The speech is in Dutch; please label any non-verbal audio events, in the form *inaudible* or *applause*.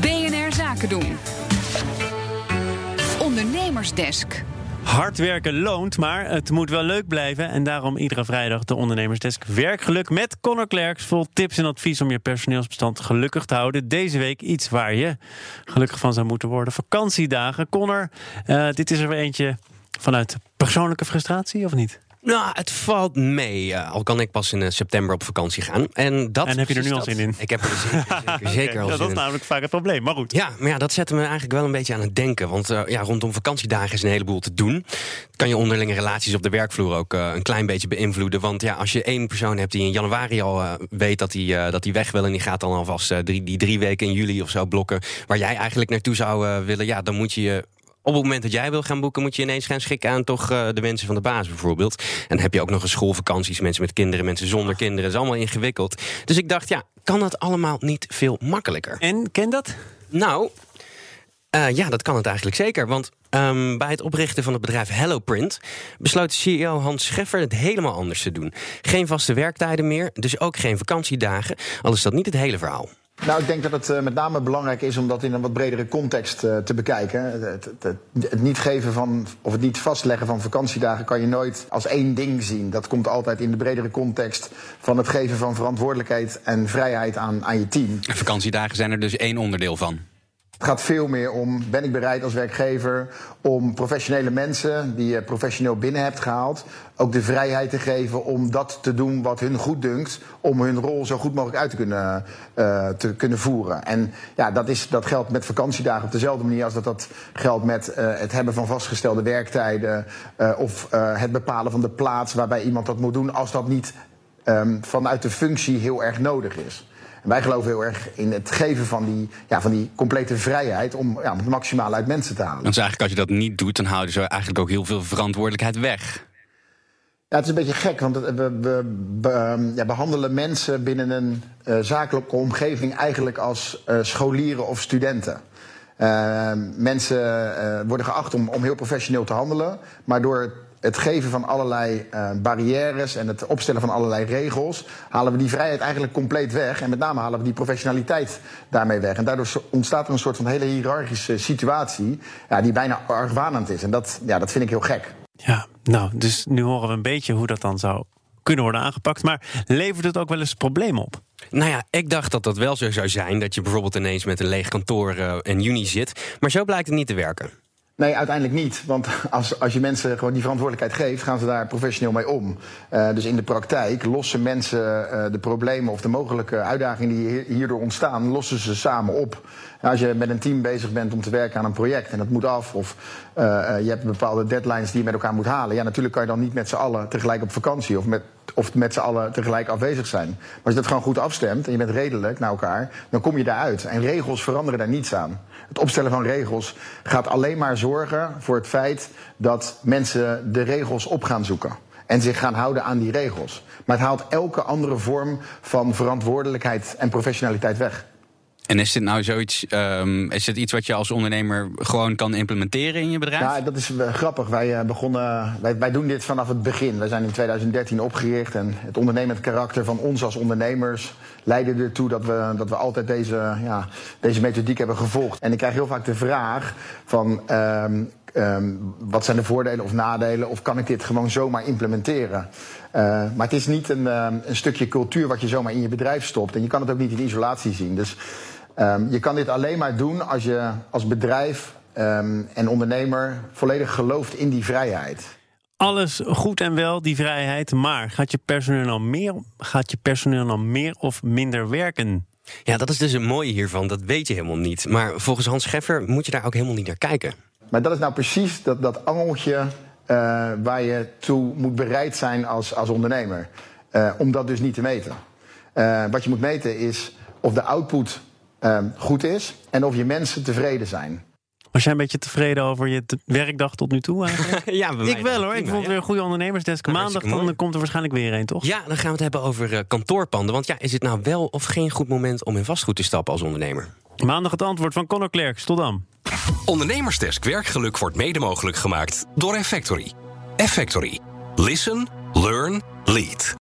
BNR Zaken doen. Ondernemersdesk. Hard werken loont, maar het moet wel leuk blijven. En daarom iedere vrijdag de Ondernemersdesk Werkgeluk met Conor Klerks. Vol tips en advies om je personeelsbestand gelukkig te houden. Deze week iets waar je gelukkig van zou moeten worden. Vakantiedagen. Connor, uh, dit is er weer eentje vanuit persoonlijke frustratie, of niet? Nou, het valt mee. Uh, al kan ik pas in uh, september op vakantie gaan. En, dat en heb je er nu al zin in? Ik heb er *laughs* zeker, zeker, zeker al ja, zin Dat is namelijk vaak het probleem, maar goed. Ja, maar ja, dat zette me eigenlijk wel een beetje aan het denken. Want uh, ja, rondom vakantiedagen is een heleboel te doen. Kan je onderlinge relaties op de werkvloer ook een klein beetje beïnvloeden. Want ja, als je één persoon hebt die in januari al weet dat hij dat weg wil... en die gaat dan alvast drie, die drie weken in juli of zo blokken... waar jij eigenlijk naartoe zou willen... ja, dan moet je je op het moment dat jij wil gaan boeken, moet je ineens gaan schikken aan toch uh, de mensen van de baas bijvoorbeeld. En dan heb je ook nog eens schoolvakanties, mensen met kinderen, mensen zonder kinderen. Dat is allemaal ingewikkeld. Dus ik dacht, ja, kan dat allemaal niet veel makkelijker? En ken dat? Nou, uh, ja, dat kan het eigenlijk zeker. Want um, bij het oprichten van het bedrijf HelloPrint besloot de CEO Hans Scheffer het helemaal anders te doen. Geen vaste werktijden meer, dus ook geen vakantiedagen. Al is dat niet het hele verhaal. Nou, ik denk dat het uh, met name belangrijk is om dat in een wat bredere context uh, te bekijken. Het, het, het, niet geven van, of het niet vastleggen van vakantiedagen kan je nooit als één ding zien. Dat komt altijd in de bredere context van het geven van verantwoordelijkheid en vrijheid aan, aan je team. En vakantiedagen zijn er dus één onderdeel van. Het gaat veel meer om, ben ik bereid als werkgever om professionele mensen die je professioneel binnen hebt gehaald, ook de vrijheid te geven om dat te doen wat hun goed dunkt, om hun rol zo goed mogelijk uit te kunnen, uh, te kunnen voeren. En ja, dat, is, dat geldt met vakantiedagen op dezelfde manier als dat dat geldt met uh, het hebben van vastgestelde werktijden uh, of het bepalen van de plaats waarbij iemand dat moet doen, als dat niet um, vanuit de functie heel erg nodig is. En wij geloven heel erg in het geven van die, ja, van die complete vrijheid om ja, het maximale uit mensen te halen. Dus eigenlijk als je dat niet doet, dan houden ze eigenlijk ook heel veel verantwoordelijkheid weg. Ja, het is een beetje gek, want we, we, we ja, behandelen mensen binnen een uh, zakelijke omgeving eigenlijk als uh, scholieren of studenten. Uh, mensen worden geacht om, om heel professioneel te handelen, maar door het geven van allerlei uh, barrières en het opstellen van allerlei regels, halen we die vrijheid eigenlijk compleet weg. En met name halen we die professionaliteit daarmee weg. En daardoor ontstaat er een soort van hele hiërarchische situatie, ja, die bijna argwanend is. En dat, ja, dat vind ik heel gek. Ja, nou, dus nu horen we een beetje hoe dat dan zou kunnen worden aangepakt. Maar levert het ook wel eens problemen op? Nou ja, ik dacht dat dat wel zo zou zijn. Dat je bijvoorbeeld ineens met een leeg kantoor uh, in juni zit. Maar zo blijkt het niet te werken. Nee, uiteindelijk niet. Want als, als je mensen gewoon die verantwoordelijkheid geeft, gaan ze daar professioneel mee om. Uh, dus in de praktijk lossen mensen uh, de problemen of de mogelijke uitdagingen die hierdoor ontstaan, lossen ze samen op. Als je met een team bezig bent om te werken aan een project en dat moet af, of uh, je hebt bepaalde deadlines die je met elkaar moet halen, ja, natuurlijk kan je dan niet met z'n allen tegelijk op vakantie of met, of met z'n allen tegelijk afwezig zijn. Maar als je dat gewoon goed afstemt en je bent redelijk naar elkaar, dan kom je daaruit. En regels veranderen daar niets aan. Het opstellen van regels gaat alleen maar zorgen voor het feit dat mensen de regels op gaan zoeken. En zich gaan houden aan die regels. Maar het haalt elke andere vorm van verantwoordelijkheid en professionaliteit weg. En is dit nou zoiets, um, is het iets wat je als ondernemer gewoon kan implementeren in je bedrijf? Ja, dat is uh, grappig. Wij, uh, begonnen, wij, wij doen dit vanaf het begin. Wij zijn in 2013 opgericht en het ondernemend karakter van ons als ondernemers leidde ertoe dat we, dat we altijd deze, ja, deze methodiek hebben gevolgd. En ik krijg heel vaak de vraag van. Um, Um, wat zijn de voordelen of nadelen? Of kan ik dit gewoon zomaar implementeren? Uh, maar het is niet een, um, een, stukje cultuur wat je zomaar in je bedrijf stopt. En je kan het ook niet in isolatie zien. Dus um, je kan dit alleen maar doen als je als bedrijf en ondernemer volledig gelooft in die vrijheid. Alles goed en wel, die vrijheid. Maar gaat je personeel nou meer, gaat je personeel nou meer of minder werken? Ja, dat is dus het mooie hiervan. Dat weet je helemaal niet. Maar volgens Hans Scheffer moet je daar ook helemaal niet naar kijken. Maar dat is nou precies dat, dat angeltje uh, waar je toe moet bereid zijn als, als ondernemer. Uh, om dat dus niet te meten. Uh, wat je moet meten is of de output goed is en of je mensen tevreden zijn. Was jij een beetje tevreden over je werkdag tot nu toe eigenlijk? *laughs* ja, ik wel hoor. ik vond het weer een goede ondernemersdesk. Maandag dan komt er waarschijnlijk weer een, toch? Ja, dan gaan we het hebben over uh, kantoorpanden. Want ja, is het nou wel of geen goed moment om in vastgoed te stappen als ondernemer? Maandag het antwoord van Conor Klerks. Tot dan. Ondernemersdesk Werkgeluk wordt mede mogelijk gemaakt door Effectory. Effectory. Listen, learn, lead.